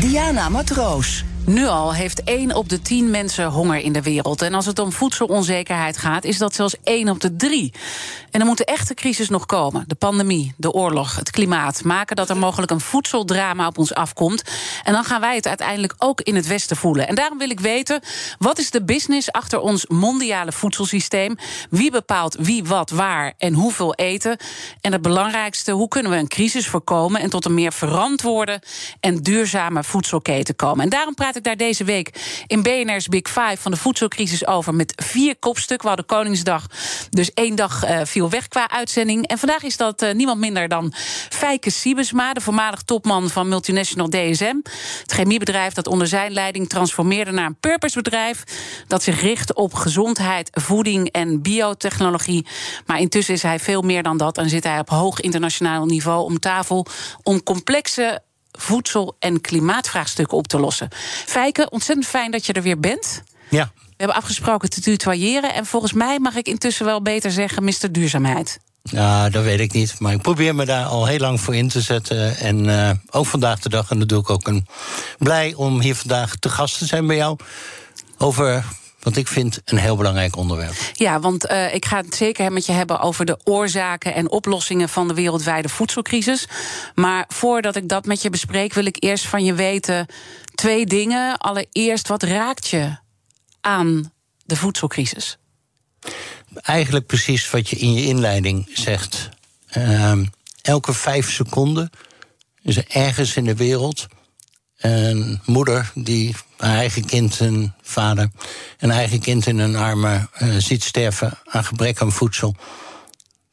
Diana Matroos. Nu al heeft 1 op de 10 mensen honger in de wereld. En als het om voedselonzekerheid gaat, is dat zelfs 1 op de 3. En er moet een echte crisis nog komen. De pandemie, de oorlog, het klimaat maken dat er mogelijk een voedseldrama op ons afkomt. En dan gaan wij het uiteindelijk ook in het Westen voelen. En daarom wil ik weten: wat is de business achter ons mondiale voedselsysteem? Wie bepaalt wie, wat, waar en hoeveel eten? En het belangrijkste: hoe kunnen we een crisis voorkomen en tot een meer verantwoorde en duurzame voedselketen komen? En daarom praat ik daar deze week in BNR's Big Five van de voedselcrisis over met vier kopstukken. We hadden Koningsdag, dus één dag uh, viel weg qua uitzending. En vandaag is dat uh, niemand minder dan Fijke Siebesma, de voormalig topman van multinational DSM. Het chemiebedrijf dat onder zijn leiding transformeerde naar een purposebedrijf. Dat zich richt op gezondheid, voeding en biotechnologie. Maar intussen is hij veel meer dan dat en zit hij op hoog internationaal niveau om tafel om complexe voedsel- en klimaatvraagstukken op te lossen. Fijke, ontzettend fijn dat je er weer bent. Ja. We hebben afgesproken te tutoyeren. En volgens mij mag ik intussen wel beter zeggen, Mr. Duurzaamheid. Ja, dat weet ik niet. Maar ik probeer me daar al heel lang voor in te zetten. En uh, ook vandaag de dag. En dat doe ik ook een, blij om hier vandaag te gast te zijn bij jou. Over wat ik vind een heel belangrijk onderwerp. Ja, want uh, ik ga het zeker met je hebben over de oorzaken en oplossingen van de wereldwijde voedselcrisis. Maar voordat ik dat met je bespreek, wil ik eerst van je weten twee dingen. Allereerst, wat raakt je aan de voedselcrisis? Eigenlijk precies wat je in je inleiding zegt. Uh, elke vijf seconden is er ergens in de wereld een moeder die haar eigen kind en vader, een eigen kind in een armen uh, ziet sterven aan gebrek aan voedsel.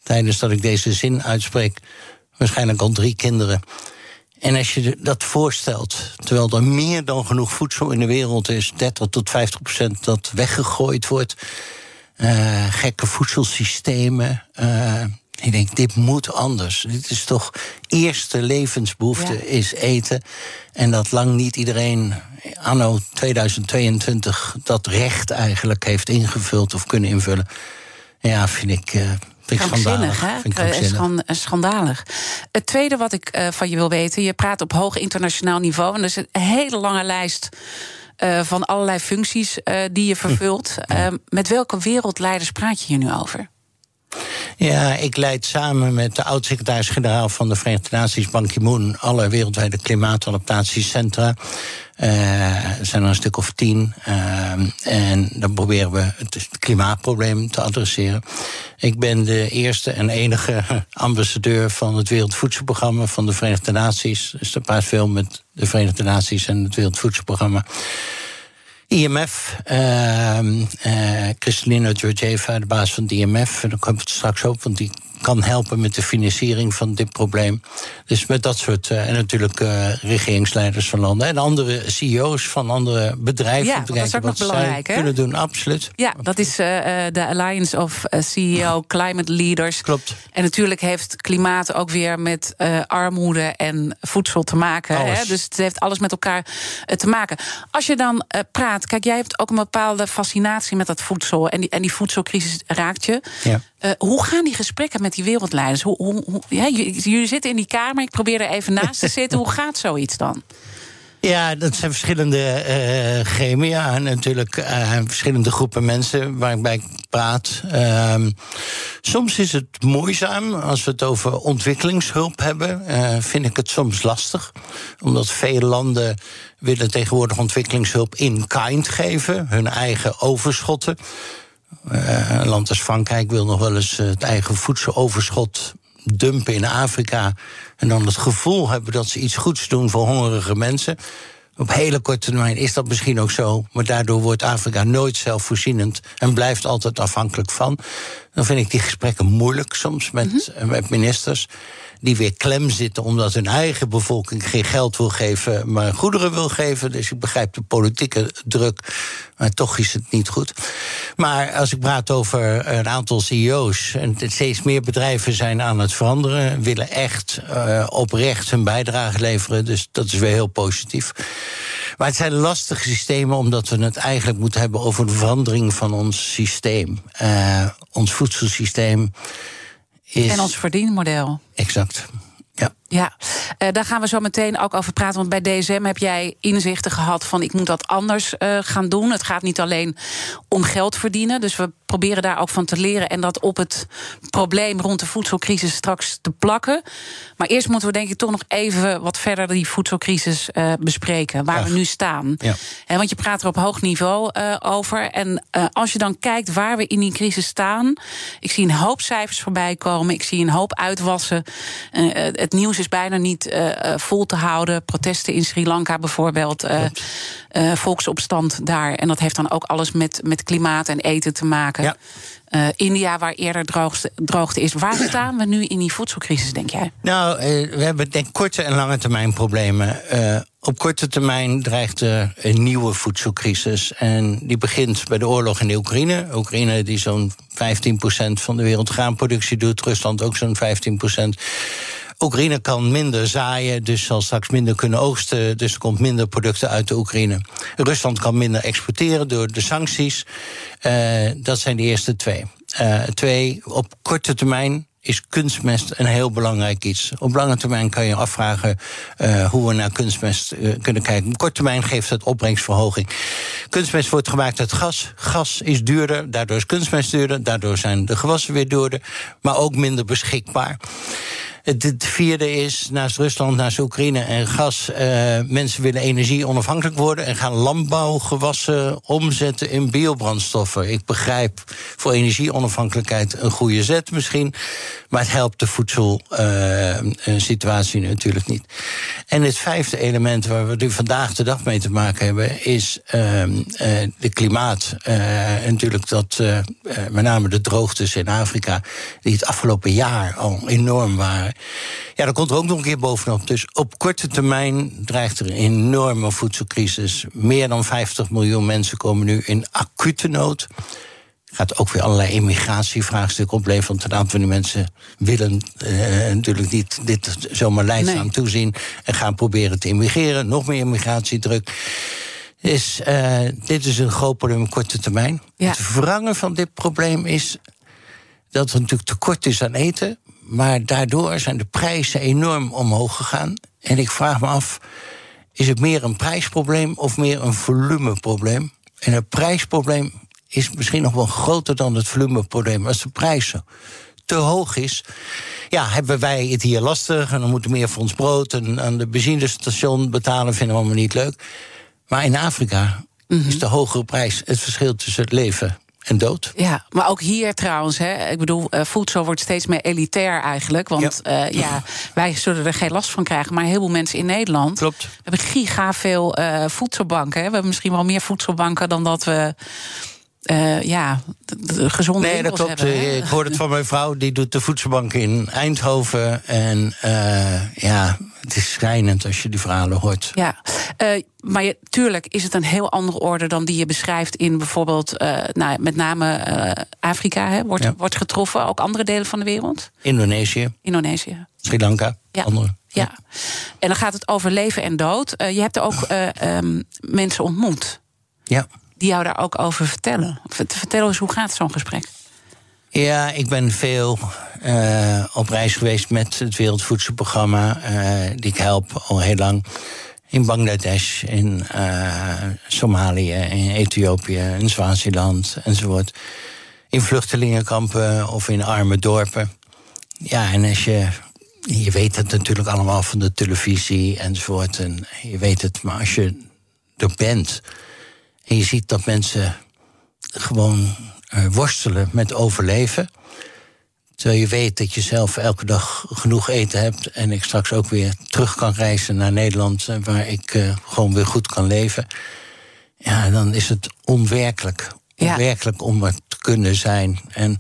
Tijdens dat ik deze zin uitspreek, waarschijnlijk al drie kinderen. En als je dat voorstelt, terwijl er meer dan genoeg voedsel in de wereld is, 30 tot 50 procent dat weggegooid wordt, uh, gekke voedselsystemen. Uh, ik denk, dit moet anders. Dit is toch eerste levensbehoefte ja. is eten. En dat lang niet iedereen anno 2022 dat recht eigenlijk heeft ingevuld of kunnen invullen. Ja, vind ik. Uh, Vind ik schandalig. Hè? Vind ik Schand, schandalig. Het tweede wat ik uh, van je wil weten: je praat op hoog internationaal niveau. En er is een hele lange lijst uh, van allerlei functies die je vervult. Hm. met welke wereldleiders praat je hier nu over? Ja, ik leid samen met de oud-secretaris-generaal van de Verenigde Naties, Ban Ki-moon, alle wereldwijde klimaatadaptatiecentra. Uh, er zijn er een stuk of tien. Uh, en dan proberen we het klimaatprobleem te adresseren. Ik ben de eerste en enige ambassadeur van het Wereldvoedselprogramma van de Verenigde Naties. Dus dat praat veel met de Verenigde Naties en het Wereldvoedselprogramma. IMF, uh, uh, Kristalina Georgieva, de baas van het IMF. En daar komt het straks op, want die kan helpen met de financiering van dit probleem. Dus met dat soort. Uh, en natuurlijk uh, regeringsleiders van landen. En andere CEO's van andere bedrijven. Ja, dat is ook nog belangrijk. Hè? kunnen doen, absoluut. Ja, dat is uh, de Alliance of CEO Climate Leaders. Klopt. En natuurlijk heeft klimaat ook weer met armoede en voedsel te maken. Hè? Dus het heeft alles met elkaar te maken. Als je dan praat, kijk, jij hebt ook een bepaalde fascinatie met dat voedsel. En die, en die voedselcrisis raakt je. Ja. Hoe gaan die gesprekken met die wereldleiders? Hoe, hoe, hoe ja, jullie zitten in die kamer, ik probeer er even naast te zitten. Hoe gaat zoiets dan? Ja, dat zijn verschillende uh, gremia en natuurlijk uh, verschillende groepen mensen waarbij ik praat. Uh, soms is het moeizaam als we het over ontwikkelingshulp hebben. Vind ik het soms lastig, omdat veel landen willen tegenwoordig ontwikkelingshulp in kind geven, hun eigen overschotten. Uh, een land als Frankrijk wil nog wel eens het eigen voedseloverschot dumpen in Afrika. En dan het gevoel hebben dat ze iets goeds doen voor hongerige mensen. Op hele korte termijn is dat misschien ook zo. Maar daardoor wordt Afrika nooit zelfvoorzienend en blijft altijd afhankelijk van. Dan vind ik die gesprekken moeilijk soms met, mm -hmm. met ministers. Die weer klem zitten omdat hun eigen bevolking geen geld wil geven, maar goederen wil geven. Dus ik begrijp de politieke druk, maar toch is het niet goed. Maar als ik praat over een aantal CEO's en steeds meer bedrijven zijn aan het veranderen, willen echt uh, oprecht hun bijdrage leveren. Dus dat is weer heel positief. Maar het zijn lastige systemen omdat we het eigenlijk moeten hebben over de verandering van ons systeem. Uh, ons voedselsysteem is. En ons verdienmodel. Exact. Ja. Ja, uh, daar gaan we zo meteen ook over praten. Want bij DSM heb jij inzichten gehad van ik moet dat anders uh, gaan doen. Het gaat niet alleen om geld verdienen. Dus we proberen daar ook van te leren en dat op het probleem rond de voedselcrisis straks te plakken. Maar eerst moeten we denk ik toch nog even wat verder die voedselcrisis uh, bespreken. Waar Ach. we nu staan. Ja. He, want je praat er op hoog niveau over. En als je dan kijkt waar we in die crisis staan. Ik zie een hoop cijfers voorbij komen. Ik zie een hoop uitwassen. het nieuws is bijna niet uh, vol te houden. Protesten in Sri Lanka bijvoorbeeld. Uh, uh, volksopstand daar. En dat heeft dan ook alles met, met klimaat en eten te maken. Ja. Uh, India, waar eerder droogte, droogte is. Waar staan we nu in die voedselcrisis, denk jij? Nou, uh, we hebben denk korte en lange termijn problemen. Uh, op korte termijn dreigt er een nieuwe voedselcrisis. En die begint bij de oorlog in de Oekraïne. Oekraïne die zo'n 15% van de wereldgraanproductie doet. Rusland ook zo'n 15%. Oekraïne kan minder zaaien, dus zal straks minder kunnen oogsten. Dus er komt minder producten uit de Oekraïne. Rusland kan minder exporteren door de sancties. Uh, dat zijn de eerste twee. Uh, twee, op korte termijn is kunstmest een heel belangrijk iets. Op lange termijn kan je afvragen uh, hoe we naar kunstmest kunnen kijken. Op korte termijn geeft het opbrengstverhoging. Kunstmest wordt gemaakt uit gas. Gas is duurder, daardoor is kunstmest duurder. Daardoor zijn de gewassen weer duurder, maar ook minder beschikbaar. Het vierde is, naast Rusland, naast Oekraïne en gas... Uh, mensen willen energie onafhankelijk worden... en gaan landbouwgewassen omzetten in biobrandstoffen. Ik begrijp voor energieonafhankelijkheid een goede zet misschien... maar het helpt de voedselsituatie uh, natuurlijk niet. En het vijfde element waar we nu vandaag de dag mee te maken hebben... is uh, de klimaat. natuurlijk dat met name de droogtes in Afrika... die het afgelopen jaar al enorm waren... Ja, dat komt er ook nog een keer bovenop. Dus op korte termijn dreigt er een enorme voedselcrisis. Meer dan 50 miljoen mensen komen nu in acute nood. Gaat ook weer allerlei immigratievraagstukken opleveren. Want een aantal van die mensen willen uh, natuurlijk niet dit zomaar leidzaam nee. toezien. En gaan proberen te immigreren. Nog meer immigratiedruk. Is, uh, dit is een groot probleem op korte termijn. Ja. Het verrangen van dit probleem is dat er natuurlijk tekort is aan eten. Maar daardoor zijn de prijzen enorm omhoog gegaan. En ik vraag me af: is het meer een prijsprobleem of meer een volumeprobleem? En het prijsprobleem is misschien nog wel groter dan het volumeprobleem. Als de prijs te hoog is, ja, hebben wij het hier lastig. En dan moeten we meer voor ons brood en aan de benzinestation betalen, vinden we allemaal niet leuk. Maar in Afrika mm -hmm. is de hogere prijs het verschil tussen het leven en dood. Ja, maar ook hier trouwens, hè, ik bedoel, uh, voedsel wordt steeds meer elitair eigenlijk. Want ja. Uh, ja, wij zullen er geen last van krijgen. Maar heel veel mensen in Nederland Klopt. hebben giga veel uh, voedselbanken. Hè. We hebben misschien wel meer voedselbanken dan dat we. Uh, ja, de, de gezonde Nee, dat klopt. Hebben, ik hoorde het van mijn vrouw, die doet de voedselbank in Eindhoven. En uh, ja, het is schrijnend als je die verhalen hoort. Ja, uh, maar je, tuurlijk is het een heel andere orde dan die je beschrijft in bijvoorbeeld, nou, met name Afrika, hè, wordt, Ja. wordt getroffen. Ook andere delen van de wereld. Indonesië, Indonesië. Sri Lanka, Ja. andere. Ja. En dan gaat het over leven en dood. Je hebt er ook um, mensen ontmoet Ja. Die jou daar ook over vertellen. Vertel eens, hoe gaat zo'n gesprek? Ja, ik ben veel uh, op reis geweest met het Wereldvoedselprogramma, uh, die ik help al heel lang. In Bangladesh, in uh, Somalië, in Ethiopië, in Swaziland enzovoort. In vluchtelingenkampen of in arme dorpen. Ja, en als je. Je weet het natuurlijk allemaal van de televisie enzovoort. En je weet het, maar als je er bent. En je ziet dat mensen gewoon uh, worstelen met overleven. Terwijl je weet dat je zelf elke dag genoeg eten hebt. en ik straks ook weer terug kan reizen naar Nederland. waar ik uh, gewoon weer goed kan leven. Ja, dan is het onwerkelijk. Ja. Onwerkelijk om er te kunnen zijn. En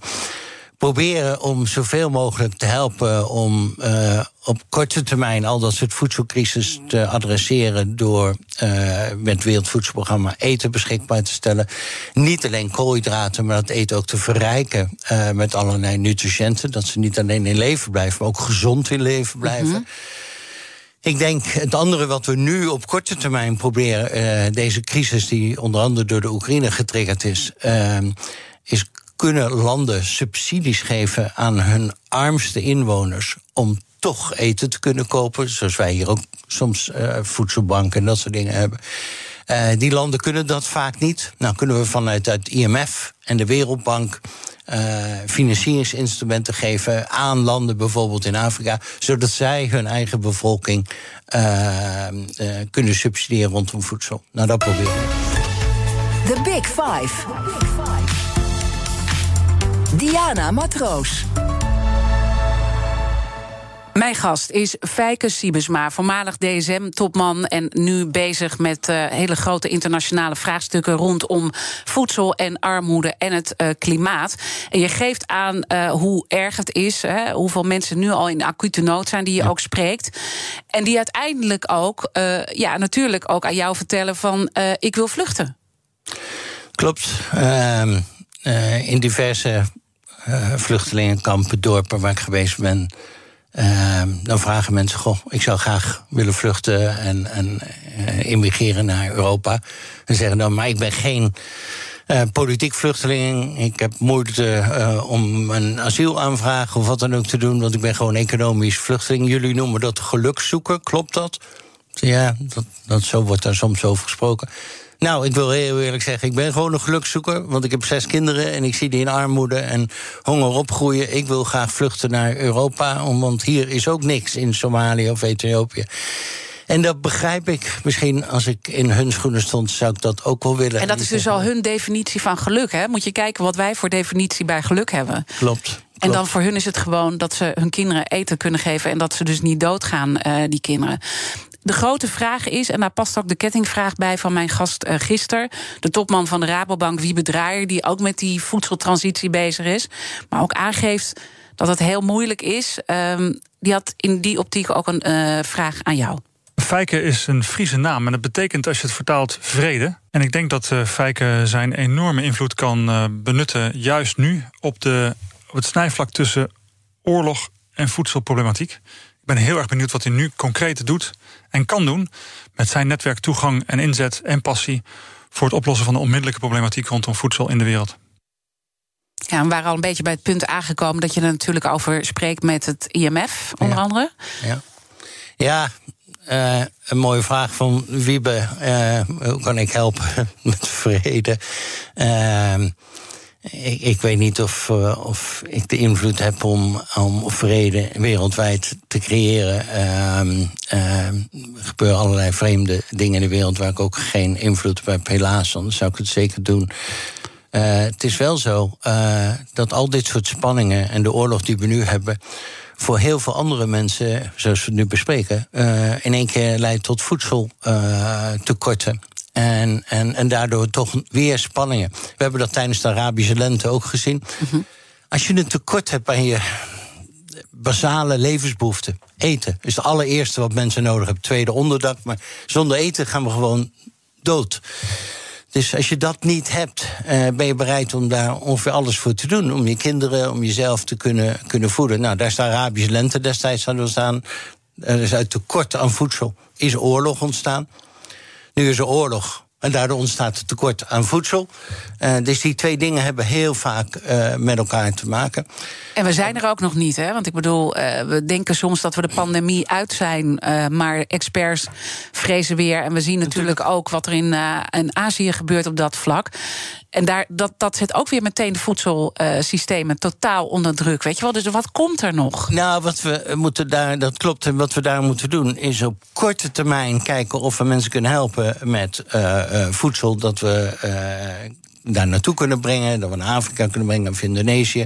proberen om zoveel mogelijk te helpen om uh, op korte termijn al dat soort voedselcrisis te adresseren door uh, met Wereldvoedselprogramma eten beschikbaar te stellen. Niet alleen koolhydraten, maar dat eten ook te verrijken uh, met allerlei nutriënten. Dat ze niet alleen in leven blijven, maar ook gezond in leven blijven. Mm -hmm. Ik denk het andere wat we nu op korte termijn proberen, deze crisis die onder andere door de Oekraïne getriggerd is, is kunnen landen subsidies geven aan hun armste inwoners om toch eten te kunnen kopen, zoals wij hier ook soms uh, voedselbanken en dat soort dingen hebben. Uh, die landen kunnen dat vaak niet. Nou kunnen we vanuit het IMF en de Wereldbank uh, financieringsinstrumenten geven aan landen, bijvoorbeeld in Afrika, zodat zij hun eigen bevolking kunnen subsidiëren rondom voedsel. Nou, dat proberen we. The Big Five. Diana Matroos. Mijn gast is Fijke Siebesma, voormalig DSM-topman... en nu bezig met uh, hele grote internationale vraagstukken... rondom voedsel en armoede en het uh, klimaat. En je geeft aan uh, hoe erg het is, hè, hoeveel mensen nu al in acute nood zijn... die je ja. ook spreekt. En die uiteindelijk ook, ja, natuurlijk ook aan jou vertellen van... ik wil vluchten. Klopt. Ehm, in diverse vluchtelingenkampen, dorpen waar ik geweest ben... Uh, dan vragen mensen: Goh, ik zou graag willen vluchten en, en uh, immigreren naar Europa. En zeggen dan: Maar ik ben geen politiek vluchteling. Ik heb moeite om een asielaanvraag of wat dan ook te doen, want ik ben gewoon economisch vluchteling. Jullie noemen dat gelukzoeken, klopt dat? Ja, dat, dat, zo wordt daar soms over gesproken. Nou, ik wil heel eerlijk zeggen, ik ben gewoon een gelukzoeker. Want ik heb zes kinderen en ik zie die in armoede en honger opgroeien. Ik wil graag vluchten naar Europa, want hier is ook niks in Somalië of Ethiopië. En dat begrijp ik. Misschien als ik in hun schoenen stond, zou ik dat ook wel willen. En dat is dus al hun definitie van geluk, hè? Moet je kijken wat wij voor definitie bij geluk hebben. Klopt. En dan voor hun is het gewoon dat ze hun kinderen eten kunnen geven... en dat ze dus niet doodgaan, uh, die kinderen. De grote vraag is, en daar past ook de kettingvraag bij van mijn gast uh, gisteren, de topman van de Rabobank, Wiebe Draaier, die ook met die voedseltransitie bezig is, maar ook aangeeft dat het heel moeilijk is. Um, die had in die optiek ook een uh, vraag aan jou. Fijke is een Friese naam en dat betekent als je het vertaalt vrede. En ik denk dat uh, zijn enorme invloed kan benutten, juist nu op, de, op het snijvlak tussen oorlog en voedselproblematiek. Ik ben heel erg benieuwd wat hij nu concreet doet en kan doen met zijn netwerk toegang en inzet en passie voor het oplossen van de onmiddellijke problematiek rondom voedsel in de wereld. Ja, we waren al een beetje bij het punt aangekomen dat je er natuurlijk over spreekt met het IMF, onder ja. andere. Ja, ja uh, een mooie vraag van Wiebe. Uh, hoe kan ik helpen met vrede? Uh, ik, ik, weet niet of, uh, of ik de invloed heb om, om vrede wereldwijd te creëren. Uh, uh, er gebeuren allerlei vreemde dingen in de wereld waar ik ook geen invloed op heb, helaas. Anders zou ik het zeker doen. Uh, het is wel zo uh, dat al dit soort spanningen en de oorlog die we nu hebben. voor heel veel andere mensen, zoals we het nu bespreken. In één keer leidt tot voedseltekorten. En, en, en daardoor toch weer spanningen. We hebben dat tijdens de Arabische lente ook gezien. Mm -hmm. Als je een tekort hebt aan je basale levensbehoeften, eten is het allereerste wat mensen nodig hebben. Tweede onderdak, maar zonder eten gaan we gewoon dood. Dus als je dat niet hebt, uh, ben je bereid om daar ongeveer alles voor te doen. Om je kinderen, om jezelf te kunnen, kunnen voeden. Nou, daar is de Arabische lente destijds hadden we staan. Er is uit tekort aan voedsel is oorlog ontstaan. Nu is er oorlog. En daardoor ontstaat het tekort aan voedsel. Uh, dus die twee dingen hebben heel vaak uh, met elkaar te maken. En we zijn er ook nog niet, hè? Want ik bedoel, uh, we denken soms dat we de pandemie uit zijn. maar experts vrezen weer. En we zien natuurlijk, natuurlijk. ook wat er in, in Azië gebeurt op dat vlak. En daar, dat, dat zet ook weer meteen de voedselsystemen totaal onder druk. Weet je wel? Dus wat komt er nog? Nou, wat we moeten daar, dat klopt. En wat we daar moeten doen, is op korte termijn kijken of we mensen kunnen helpen met uh, uh, voedsel. Dat we daar naartoe kunnen brengen. Dat we naar Afrika kunnen brengen of Indonesië.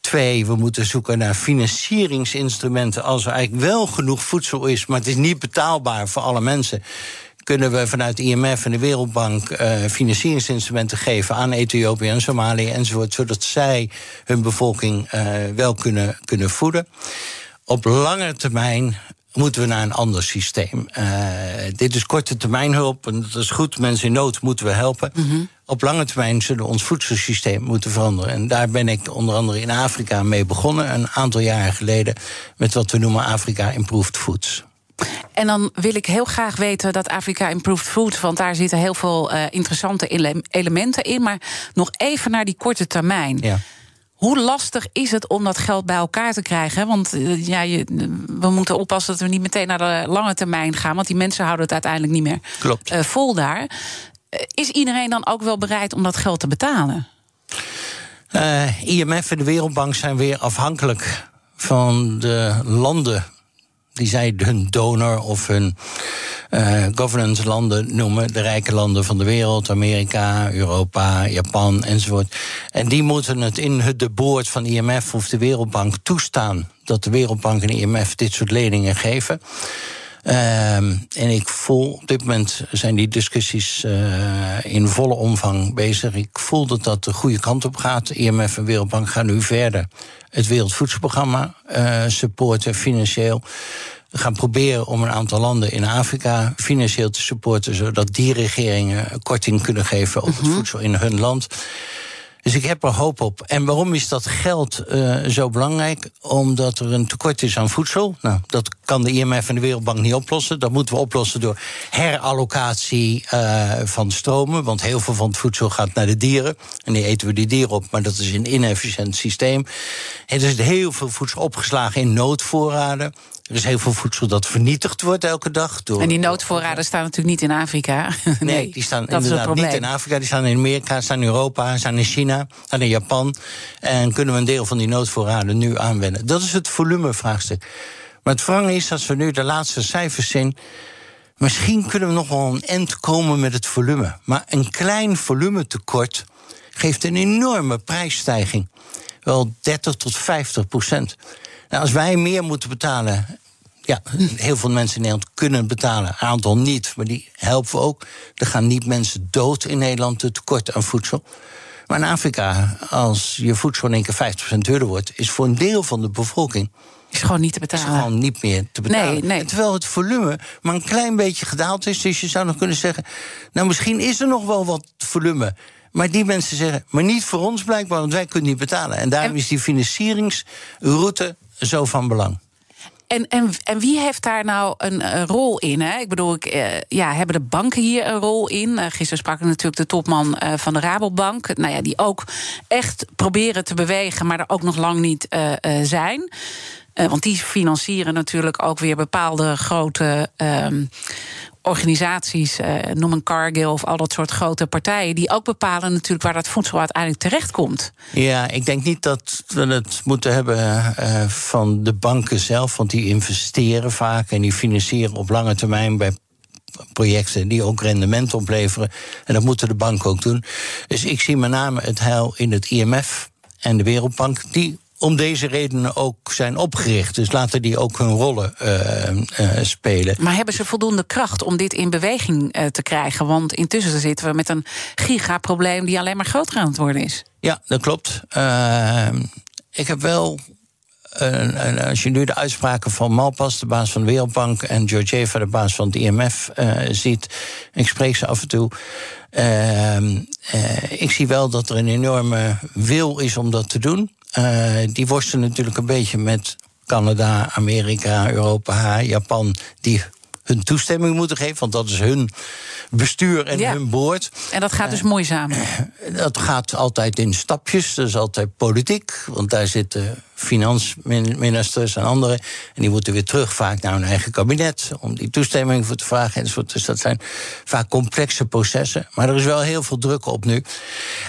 Twee, we moeten zoeken naar financieringsinstrumenten. Als er eigenlijk wel genoeg voedsel is, maar het is niet betaalbaar voor alle mensen kunnen we vanuit IMF en de Wereldbank uh, financieringsinstrumenten geven aan Ethiopië en Somalië enzovoort, zodat zij hun bevolking uh, wel kunnen, kunnen voeden. Op lange termijn moeten we naar een ander systeem. Uh, dit is korte termijn hulp en dat is goed. Mensen in nood moeten we helpen. Mm -hmm. Op lange termijn zullen we ons voedselsysteem moeten veranderen. En daar ben ik onder andere in Afrika mee begonnen, een aantal jaren geleden, met wat we noemen Afrika Improved Foods. En dan wil ik heel graag weten dat Afrika Improved Foods, want daar zitten heel veel uh, interessante ele elementen in. Maar nog even naar die korte termijn. Ja. Hoe lastig is het om dat geld bij elkaar te krijgen? Want uh, ja, je, we moeten oppassen dat we niet meteen naar de lange termijn gaan. Want die mensen houden het uiteindelijk niet meer Klopt. Uh, vol daar. is iedereen dan ook wel bereid om dat geld te betalen? IMF en de Wereldbank zijn weer afhankelijk van de landen die zij hun donor of hun uh, governance landen noemen, de rijke landen van de wereld, Amerika, Europa, Japan enzovoort. En die moeten het in de boord van IMF of de Wereldbank toestaan dat de Wereldbank en de IMF dit soort leningen geven. Uh, en ik voel, op dit moment zijn die discussies uh, in volle omvang bezig. Ik voel dat dat de goede kant op gaat. IMF en Wereldbank gaan nu verder het Wereldvoedselprogramma uh, supporten financieel. We gaan proberen om een aantal landen in Afrika financieel te supporten, zodat die regeringen korting kunnen geven op het voedsel in hun land. Dus ik heb er hoop op. En waarom is dat geld uh, zo belangrijk? Omdat er een tekort is aan voedsel. Nou, dat kan de IMF en de Wereldbank niet oplossen. Dat moeten we oplossen door herallocatie uh, van stromen. Want heel veel van het voedsel gaat naar de dieren. En die eten we die dieren op, maar dat is een inefficiënt systeem. Er is heel veel voedsel opgeslagen in noodvoorraden. Er is heel veel voedsel dat vernietigd wordt elke dag. Door, en die noodvoorraden staan natuurlijk niet in Afrika. nee, nee, die staan inderdaad niet in Afrika. Die staan in Amerika, staan in Europa, staan in China, staan in Japan. En kunnen we een deel van die noodvoorraden nu aanwenden. Dat is het volumevraagstuk. Maar het wrang is, als we nu de laatste cijfers zien... misschien kunnen we nog wel een end komen met het volume. Maar een klein volumetekort geeft een enorme prijsstijging. Wel 30 tot 50 procent. Nou, als wij meer moeten betalen. Ja, heel veel mensen in Nederland kunnen betalen, een aantal niet, maar die helpen we ook. Er gaan niet mensen dood in Nederland door tekort aan voedsel. Maar in Afrika, als je voedsel in één keer 50% duurder wordt, is voor een deel van de bevolking. Is gewoon niet te betalen. Is gewoon niet meer te betalen. Nee, nee. Terwijl het volume maar een klein beetje gedaald is. Dus je zou nog kunnen zeggen. Nou, misschien is er nog wel wat volume. Maar die mensen zeggen, maar niet voor ons blijkbaar, want wij kunnen niet betalen. En daarom is die financieringsroute zo van belang. En, en, en wie heeft daar nou een, rol in? Hè? Ik bedoel, ik, uh, ja, hebben de banken hier een rol in? Uh, gisteren sprak ik natuurlijk de topman uh, van de Rabobank. Nou ja, die ook echt proberen te bewegen, maar er ook nog lang niet zijn. want die financieren natuurlijk ook weer bepaalde grote ehm, organisaties, uh, noem een Cargill of al dat soort grote partijen, die ook bepalen natuurlijk waar dat voedsel uiteindelijk terechtkomt. Ja, ik denk niet dat we het moeten hebben uh, van de banken zelf, want die investeren vaak en die financieren op lange termijn bij projecten die ook rendement opleveren. En dat moeten de banken ook doen. Dus ik zie met name het heil in het IMF en de Wereldbank, die om deze redenen ook zijn opgericht. Dus laten die ook hun rollen uh, uh, spelen. Maar hebben ze voldoende kracht om dit in beweging uh, te krijgen? Want intussen zitten we met een gigaprobleem die alleen maar groter aan het worden is. Ja, dat klopt. Ehm, ik heb wel als je nu de uitspraken van Malpas, de baas van de Wereldbank, en Georgieva, de baas van het IMF, ziet, ik spreek ze af en toe. Uh, ik zie wel dat er een enorme wil is om dat te doen. Die worstelen natuurlijk een beetje met Canada, Amerika, Europa, Japan, die hun toestemming moeten geven, want dat is hun bestuur en Ja. hun boord. En dat gaat dus moeizaam. Dat gaat altijd in stapjes, dat is altijd politiek, want daar zitten finansministers en anderen. En die moeten weer terug vaak naar hun eigen kabinet om die toestemming voor te vragen enzovoort. Dus dat zijn vaak complexe processen. Maar er is wel heel veel druk op nu.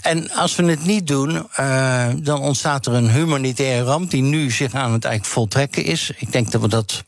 En als we het niet doen, eh, dan ontstaat er een humanitaire ramp die nu zich aan het eigenlijk voltrekken is. Ik denk dat we dat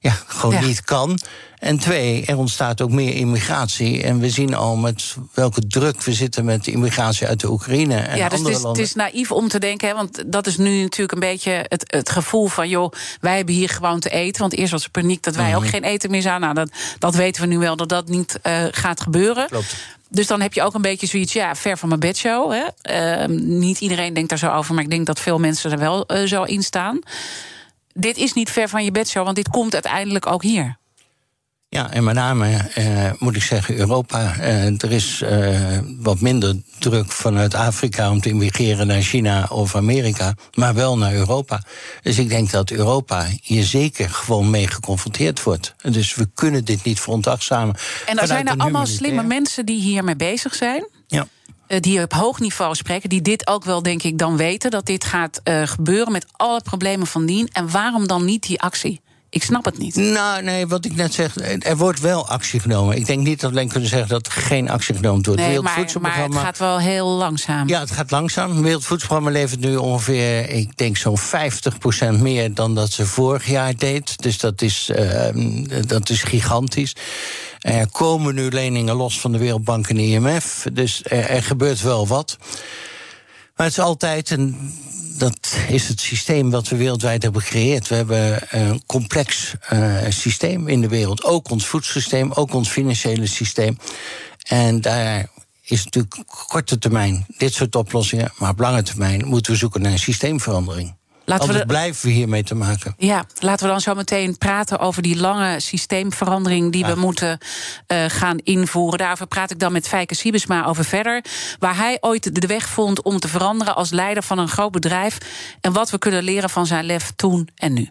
ja, gewoon Ja. niet kan. En twee, er ontstaat ook meer immigratie. En we zien al met welke druk we zitten met de immigratie uit de Oekraïne en ja, dus andere het is, het landen. is naïef om te denken, hè, want dat is nu natuurlijk een beetje het, het gevoel van, joh, wij hebben hier gewoon te eten. Want eerst was er paniek dat wij Mhm. ook geen eten meer zouden. Nou, dat, dat weten we nu wel dat dat niet eh, gaat gebeuren. Klopt. Dus dan heb je ook een beetje zoiets, ja, ver van mijn bedshow. Hè. Ehm, niet iedereen denkt daar zo over, maar ik denk dat veel mensen er wel eh, zo in staan. Dit is niet ver van je bedshow, want dit komt uiteindelijk ook hier. Ja, en met name eh, moet ik zeggen Europa. Eh, er is eh, wat minder druk vanuit Afrika om te immigreren naar China of Amerika, maar wel naar Europa. Dus ik denk dat Europa hier zeker gewoon mee geconfronteerd wordt. Dus we kunnen dit niet veronachtzamen. En er zijn er allemaal slimme mensen die hiermee bezig zijn. Eh, die op hoog niveau spreken, die dit ook wel, denk ik, dan weten dat dit gaat eh, gebeuren met alle problemen van dien. En waarom dan niet die actie? Ik snap het niet. Nou, nee, wat ik net zeg, er wordt wel actie genomen. Ik denk niet dat we alleen kunnen zeggen dat er geen actie genomen wordt. Nee, Het maar, maar het Wereldvoedselprogramma- gaat wel heel langzaam. Ja, het gaat langzaam. Het Wereldvoedselprogramma levert nu ongeveer, ik denk zo'n 50% meer dan dat ze vorig jaar deed. Dus dat is, ehm, dat is gigantisch. Er komen nu leningen los van de Wereldbank en de IMF. Dus er, er gebeurt wel wat. Maar het is altijd een. Dat is het systeem wat we wereldwijd hebben gecreëerd. We hebben een complex eh, systeem in de wereld. Ook ons voedselsysteem, ook ons financiële systeem. En daar is natuurlijk korte termijn dit soort oplossingen. Maar op lange termijn moeten we zoeken naar een systeemverandering. Laten we Anders de- blijven we hiermee te maken. Ja, laten we dan zo meteen praten over die lange systeemverandering die we moeten eh, gaan invoeren. Daarover praat ik dan met Fijke Siebesma over verder. Waar hij ooit de weg vond om te veranderen als leider van een groot bedrijf. En wat we kunnen leren van zijn lef toen en nu.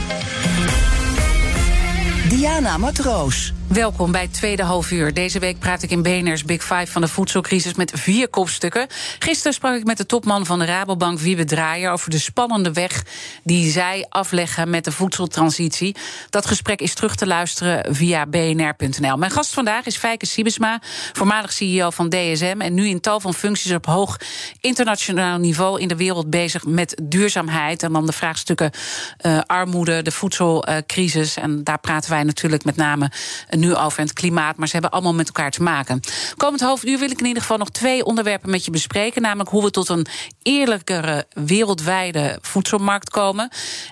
Diana Matroos. Welkom bij het tweede halfuur. Deze week praat ik in BNR's Big Five van de voedselcrisis met vier kopstukken. Gisteren sprak ik met de topman van de Rabobank, Wiebe Draaier, over de spannende weg die zij afleggen met de voedseltransitie. Dat gesprek is terug te luisteren via bnr.nl. Mijn gast vandaag is Fijke Siebesma, voormalig CEO van DSM en nu in tal van functies op hoog internationaal niveau in de wereld bezig met duurzaamheid. En dan de vraagstukken eh, armoede, de voedselcrisis. en daar praten wij natuurlijk met name nu over en het klimaat. Maar ze hebben allemaal met elkaar te maken. Komend half uur wil ik in ieder geval nog twee onderwerpen met je bespreken. Namelijk hoe we tot een eerlijkere wereldwijde voedselmarkt komen.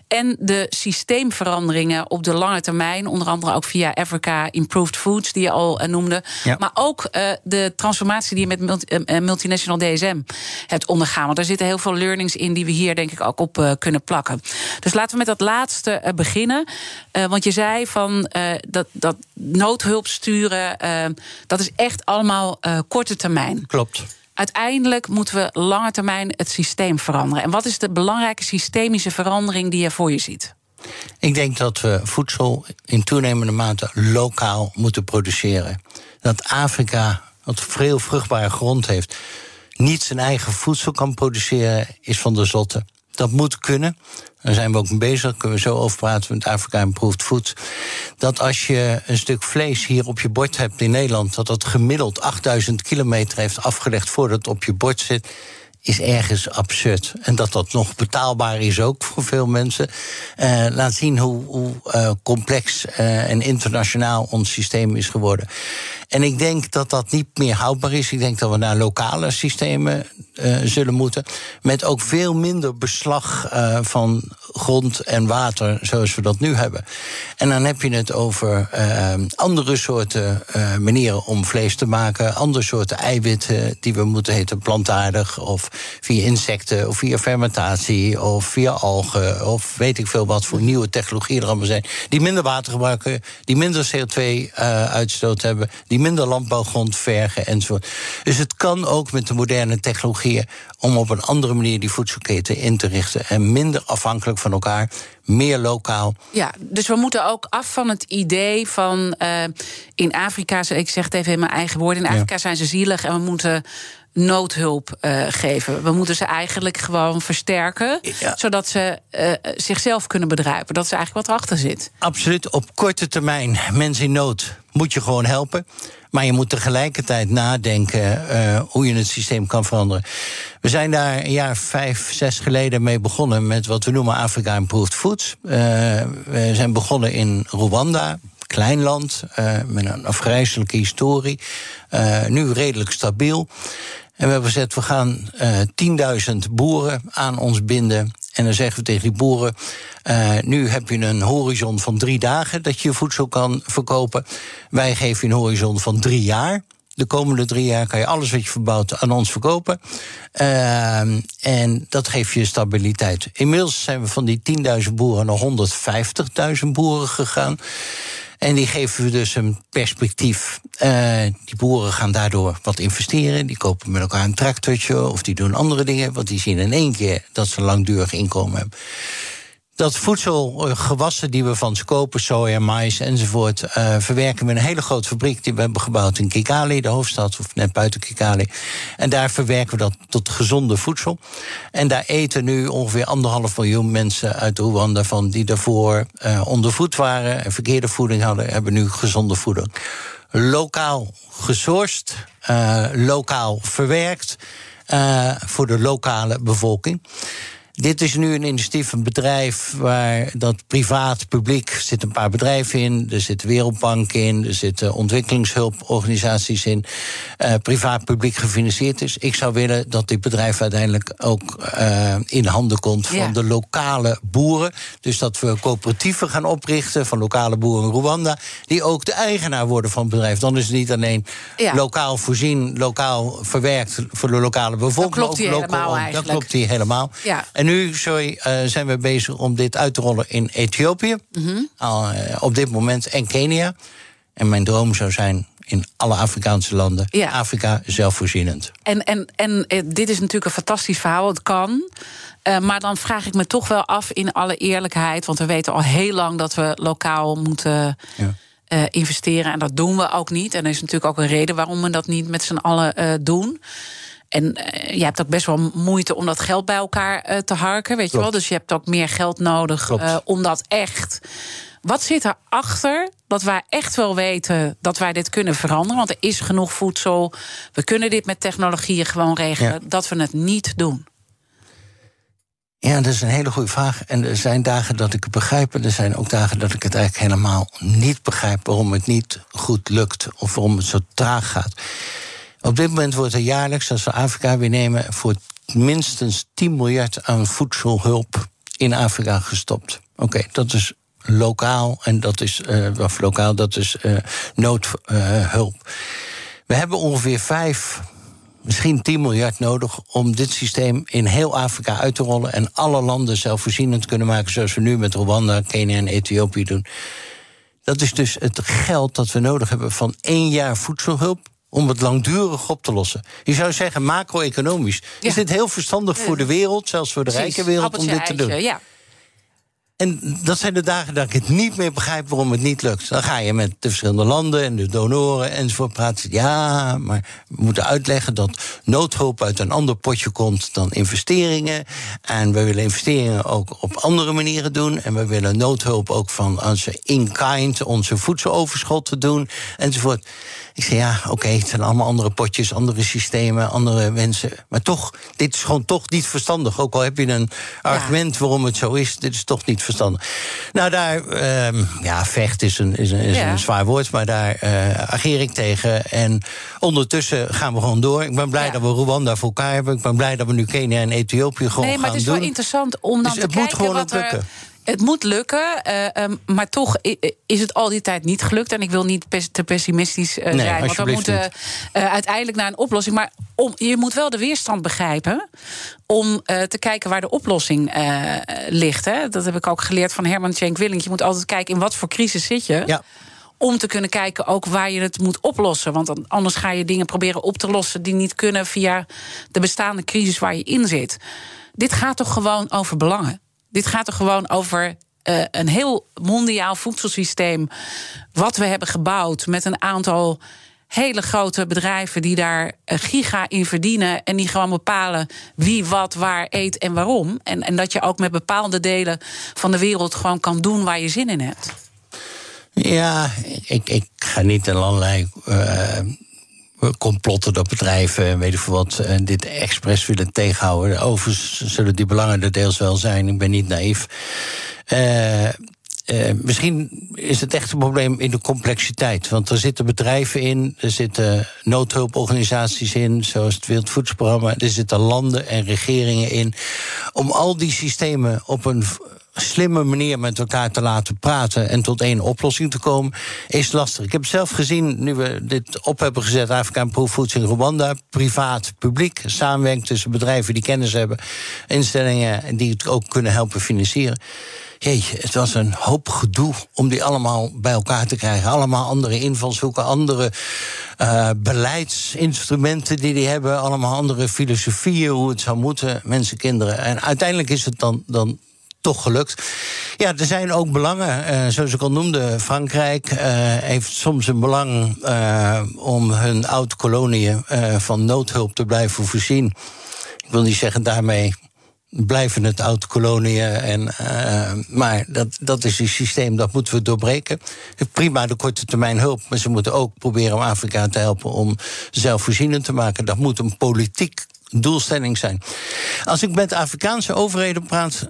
En de systeemveranderingen op de lange termijn. Onder andere ook via Africa Improved Foods, die je al eh, noemde. Ja. Maar ook eh, de transformatie die je met multi- eh, multinational DSM hebt ondergaan. Want daar zitten heel veel learnings in die we hier denk ik ook op kunnen plakken. Dus laten we met dat laatste beginnen. Want je zei van dat, dat noodhulp sturen, eh, dat is echt allemaal eh, korte termijn. Klopt. Uiteindelijk moeten we lange termijn het systeem veranderen. En wat is de belangrijke systemische verandering die je voor je ziet? Ik denk dat we voedsel in toenemende mate lokaal moeten produceren. Dat Afrika, wat veel vruchtbare grond heeft, niet zijn eigen voedsel kan produceren, is van de zotte. Dat moet kunnen. Daar zijn we ook mee bezig. Kunnen we zo over praten met Afrika Improved Food. Dat als je een stuk vlees hier op je bord hebt in Nederland, dat dat gemiddeld 8000 kilometer heeft afgelegd voordat het op je bord zit is ergens absurd. En dat dat nog betaalbaar is ook voor veel mensen. eh, laat zien hoe, hoe eh, complex eh, en internationaal ons systeem is geworden. En ik denk dat dat niet meer houdbaar is. Ik denk dat we naar lokale systemen eh, zullen moeten. Met ook veel minder beslag eh, van grond en water zoals we dat nu hebben. En dan heb je het over eh, andere soorten manieren om vlees te maken. Andere soorten eiwitten die we moeten heten plantaardig. Of via insecten, of via fermentatie, of via algen. Of weet ik veel wat voor nieuwe technologieën er allemaal zijn. Die minder water gebruiken, die minder CO2-uitstoot hebben. Die die minder landbouwgrond vergen enzovoort. Dus het kan ook met de moderne technologieën om op een andere manier die voedselketen in te richten en minder afhankelijk van elkaar, meer lokaal. Ja, dus we moeten ook af van het idee van uh, in Afrika, ik zeg het even in mijn eigen woorden, in Afrika zijn ze zielig en we moeten noodhulp uh, geven. We moeten ze eigenlijk gewoon versterken, zodat ze uh, zichzelf kunnen bedruipen. Dat is eigenlijk wat erachter zit. Absoluut. Op korte termijn, mensen in nood, moet je gewoon helpen. Maar je moet tegelijkertijd nadenken uh, hoe je het systeem kan veranderen. We zijn daar een jaar vijf, zes geleden mee begonnen met wat we noemen Afrika Improved Foods. we zijn begonnen in Rwanda, klein land uh, met een afgrijzelijke historie. Uh, nu redelijk stabiel. En we hebben gezegd, we gaan uh, 10.000 boeren aan ons binden. En dan zeggen we tegen die boeren: nu heb je een horizon van drie dagen dat je voedsel kan verkopen. Wij geven je een horizon van drie jaar. De komende drie jaar kan je alles wat je verbouwt aan ons verkopen. En dat geeft je stabiliteit. Inmiddels zijn we van die 10.000 boeren naar 150.000 boeren gegaan. En die geven we dus een perspectief. Uh, die boeren gaan daardoor wat investeren. Die kopen met elkaar een tractortje of die doen andere dingen. Want die zien in één keer dat ze langdurig inkomen hebben dat voedselgewassen die we van ze kopen, soja, mais enzovoort, uh, verwerken we in een hele grote fabriek die we hebben gebouwd in Kigali, de hoofdstad, of net buiten Kigali. En daar verwerken we dat tot gezonde voedsel. En daar eten nu ongeveer anderhalf miljoen mensen uit Rwanda van die daarvoor uh, ondervoed waren en verkeerde voeding hadden, hebben nu gezonde voeding. Lokaal gesourced, lokaal verwerkt voor de lokale bevolking. Dit is nu een initiatief, een bedrijf waar dat privaat, publiek zit een paar bedrijven in. Er zit de Wereldbank in, er zitten ontwikkelingshulporganisaties in. Uh, privaat, publiek gefinancierd is. Ik zou willen dat dit bedrijf uiteindelijk ook uh, in handen komt van ja. de lokale boeren. Dus dat we coöperatieven gaan oprichten van lokale boeren in Rwanda. Die ook de eigenaar worden van het bedrijf. Dan is het niet alleen ja. lokaal voorzien, lokaal verwerkt voor de lokale bevolking. Dat klopt hier helemaal eigenlijk. Dat klopt hier helemaal. Ja. En nu sorry, uh, zijn we bezig om dit uit te rollen in Ethiopië. Mm -hmm. uh, op dit moment en Kenia. En mijn droom zou zijn in alle Afrikaanse landen. Ja. Afrika zelfvoorzienend. En, en, en uh, dit is natuurlijk een fantastisch verhaal. Het kan. Uh, maar dan vraag ik me toch wel af in alle eerlijkheid. Want we weten al heel lang dat we lokaal moeten. Ja. Uh, investeren. En dat doen we ook niet. En er is natuurlijk ook een reden waarom we dat niet met z'n allen uh, doen. En uh, je hebt ook best wel moeite om dat geld bij elkaar uh, te harken, weet Klopt. je wel. Dus je hebt ook meer geld nodig uh, om dat echt. Wat zit erachter dat wij echt wel weten dat wij dit kunnen veranderen? Want er is genoeg voedsel. We kunnen dit met technologieën gewoon regelen. Ja. Dat we het niet doen. Ja, dat is een hele goede vraag. En er zijn dagen dat ik het begrijp. En er zijn ook dagen dat ik het eigenlijk helemaal niet begrijp. waarom het niet goed lukt of waarom het zo traag gaat. Op dit moment wordt er jaarlijks, als we Afrika weer nemen, voor minstens 10 miljard aan voedselhulp in Afrika gestopt. Oké, dat is lokaal en dat is, uh, of lokaal, dat is uh, noodhulp. We hebben ongeveer 5, misschien 10 miljard nodig om dit systeem in heel Afrika uit te rollen en alle landen zelfvoorzienend kunnen maken, zoals we nu met Rwanda, Kenia en Ethiopië doen. Dat is dus het geld dat we nodig hebben van één jaar voedselhulp om het langdurig op te lossen. Je zou zeggen, macro-economisch ja. is dit heel verstandig voor de wereld, zelfs voor de Precies. rijke wereld, om dit eitje, te doen. Ja. En dat zijn de dagen dat ik het niet meer begrijp waarom het niet lukt. Dan ga je met de verschillende landen en de donoren enzovoort praten. Ja, maar we moeten uitleggen dat noodhulp uit een ander potje komt dan investeringen. En we willen investeringen ook op andere manieren doen. En we willen noodhulp ook van onze in-kind, onze voedseloverschot te doen enzovoort. Ik zei ja, oké, okay, het zijn allemaal andere potjes, andere systemen, andere mensen. Maar toch, dit is gewoon toch niet verstandig. Ook al heb je een argument waarom het zo is, dit is toch niet verstandig. Nou, daar, um, ja, vecht is een, is een, is ja. een zwaar woord, maar daar uh, ageer ik tegen. En ondertussen gaan we gewoon door. Ik ben blij ja. dat we Rwanda voor elkaar hebben. Ik ben blij dat we nu Kenia en Ethiopië gewoon nee, maar gaan het is doen. wel interessant om dan dus te het kijken moet gewoon wat lukken. er het moet lukken, uh, um, maar toch is het al die tijd niet gelukt. En ik wil niet pes te pessimistisch uh, nee, zijn, want we moeten uh, uiteindelijk naar een oplossing. Maar om, je moet wel de weerstand begrijpen om te kijken waar de oplossing ligt. Hè. Dat heb ik ook geleerd van Herman Tjenk Willink. Je moet altijd kijken in wat voor crisis zit je. Ja Om te kunnen kijken ook waar je het moet oplossen. Want anders ga je dingen proberen op te lossen die niet kunnen via de bestaande crisis waar je in zit. Dit gaat toch gewoon over belangen? Dit gaat toch gewoon over uh, een heel mondiaal voedselsysteem. Wat we hebben gebouwd met een aantal hele grote bedrijven die daar giga in verdienen. En die gewoon bepalen wie wat waar eet en waarom. En, en dat je ook met bepaalde delen van de wereld gewoon kan doen waar je zin in hebt. Ja, ik, ik ga niet in allerlei. Complotten dat bedrijven, weet ik veel wat, dit expres willen tegenhouden. Overigens zullen die belangen er deels wel zijn. Ik ben niet naïef. Uh, uh, misschien is het echt een probleem in de complexiteit. Want er zitten bedrijven in, er zitten noodhulporganisaties in, zoals het Wereldvoedselprogramma. Er zitten landen en regeringen in. Om al die systemen op een slimme manier met elkaar te laten praten en tot één oplossing te komen, is lastig. Ik heb zelf gezien, nu we dit op hebben gezet, Afrika Foods in Rwanda, privaat, publiek, samenwerking tussen bedrijven die kennis hebben, instellingen die het ook kunnen helpen financieren. Jeetje, het was een hoop gedoe om die allemaal bij elkaar te krijgen. Allemaal andere invalshoeken, andere uh, beleidsinstrumenten die die hebben. Allemaal andere filosofieën, hoe het zou moeten, mensen, kinderen. En uiteindelijk is het dan, dan toch gelukt. Ja, er zijn ook belangen. Uh, zoals ik al noemde, Frankrijk uh, heeft soms een belang uh, om hun oud-koloniën van noodhulp te blijven voorzien. Ik wil niet zeggen daarmee blijven het oud-koloniën. En, maar dat, dat is een systeem dat moeten we doorbreken. Prima de korte termijn hulp, maar ze moeten ook proberen om Afrika te helpen om zelfvoorzienend te maken. Dat moet een politiek doelstelling zijn. Als ik met Afrikaanse overheden praat,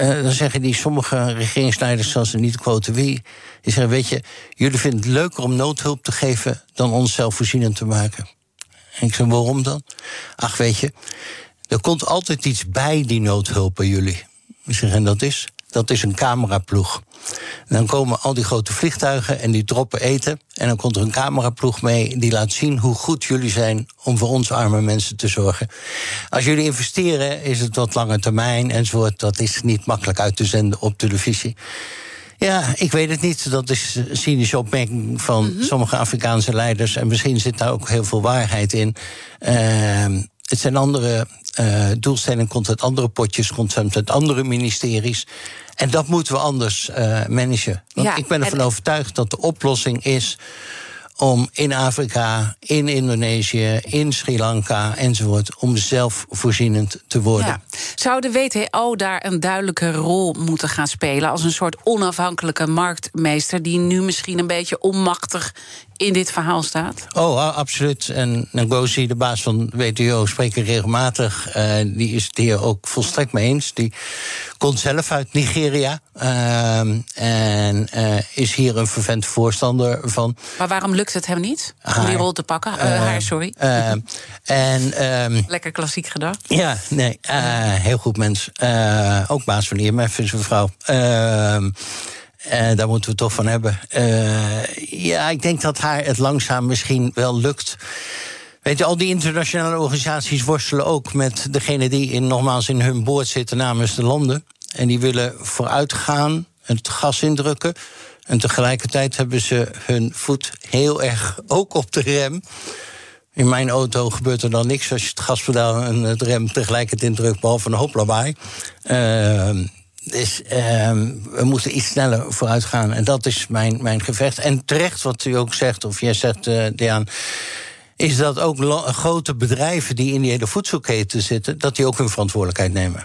uh, dan zeggen die sommige regeringsleiders, zoals ze niet quoten wie, die zeggen: Weet je, jullie vinden het leuker om noodhulp te geven dan ons zelfvoorzienend te maken. En ik zeg: Waarom dan? Ach, weet je, er komt altijd iets bij die noodhulp bij jullie. Ik En dat is? Dat is een cameraploeg. En dan komen al die grote vliegtuigen en die droppen eten. En dan komt er een cameraploeg mee die laat zien hoe goed jullie zijn om voor ons arme mensen te zorgen. Als jullie investeren, is het wat lange termijn enzovoort. Dat is niet makkelijk uit te zenden op televisie. Ja, ik weet het niet. Dat is een cynische opmerking van mhm. sommige Afrikaanse leiders. En misschien zit daar ook heel veel waarheid in. Uh, het zijn andere uh, doelstellingen, komt uit andere potjes, komt uit andere ministeries. En dat moeten we anders uh, managen. Want ja, ik ben ervan overtuigd dat de oplossing is om in Afrika, in Indonesië, in Sri Lanka enzovoort, om zelfvoorzienend te worden. Ja. Zou de WTO daar een duidelijke rol moeten gaan spelen als een soort onafhankelijke marktmeester die nu misschien een beetje onmachtig in dit verhaal staat? Oh, absoluut. En Ngozi, de baas van WTO, spreekt er regelmatig. Uh, die is het hier ook volstrekt mee eens. Die komt zelf uit Nigeria. Uh, en uh, is hier een vervent voorstander van. Maar waarom lukt het hem niet om die rol te pakken? haar, sorry. en, um, Lekker klassiek gedacht. Ja, nee, heel goed mens. ook baas van IMF is een vrouw. Uh, daar moeten we toch van hebben. Uh, ja, ik denk dat haar het langzaam misschien wel lukt. Weet je, al die internationale organisaties worstelen ook met degene die in, nogmaals in hun boord zitten namens de landen. En die willen vooruitgaan, het gas indrukken. En tegelijkertijd hebben ze hun voet heel erg ook op de rem. In mijn auto gebeurt er dan niks als je het gaspedaal en het rem tegelijkertijd indrukt, behalve een hoop lawaai. Uh, dus ehm, we moeten iets sneller vooruit gaan. En dat is mijn, mijn gevecht. En terecht wat u ook zegt, of jij zegt, uh, is dat ook grote bedrijven die in die hele voedselketen zitten, dat die ook hun verantwoordelijkheid nemen.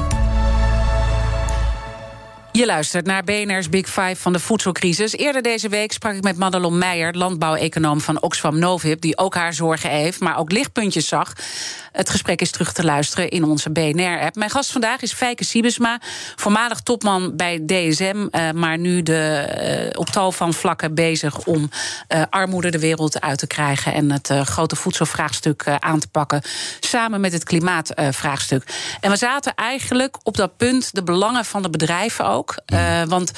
Je luistert naar BNR's Big Five van de voedselcrisis. Eerder deze week sprak ik met Madelon Meijer, landbouweconoom van Oxfam Novib, die ook haar zorgen heeft, maar ook lichtpuntjes zag. Het gesprek is terug te luisteren in onze BNR-app. Mijn gast vandaag is Fijke Siebesma, voormalig topman bij DSM, maar nu de, op tal van vlakken bezig om armoede de wereld uit te krijgen en het grote voedselvraagstuk aan te pakken, samen met het klimaatvraagstuk. en we zaten eigenlijk op dat punt de belangen van de bedrijven ook. Want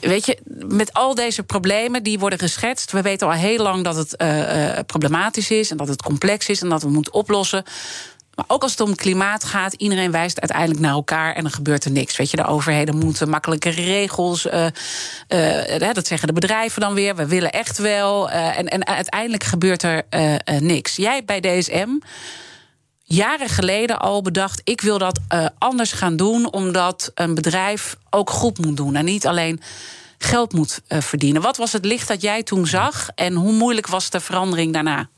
Weet je, met al deze problemen die worden geschetst, we weten al heel lang dat het uh, problematisch is en dat het complex is en dat we moeten oplossen. Maar ook als het om klimaat gaat, iedereen wijst uiteindelijk naar elkaar en dan gebeurt er niks. Weet je, de overheden moeten makkelijke regels. Uh, uh, dat zeggen de bedrijven dan weer. We willen echt wel. Uh, en, en uiteindelijk gebeurt er niks. Jij bij DSM jaren geleden al bedacht: ik wil dat uh, anders gaan doen, omdat een bedrijf ook goed moet doen en niet alleen geld moet uh, verdienen. Wat was het licht dat jij toen zag en hoe moeilijk was de verandering daarna?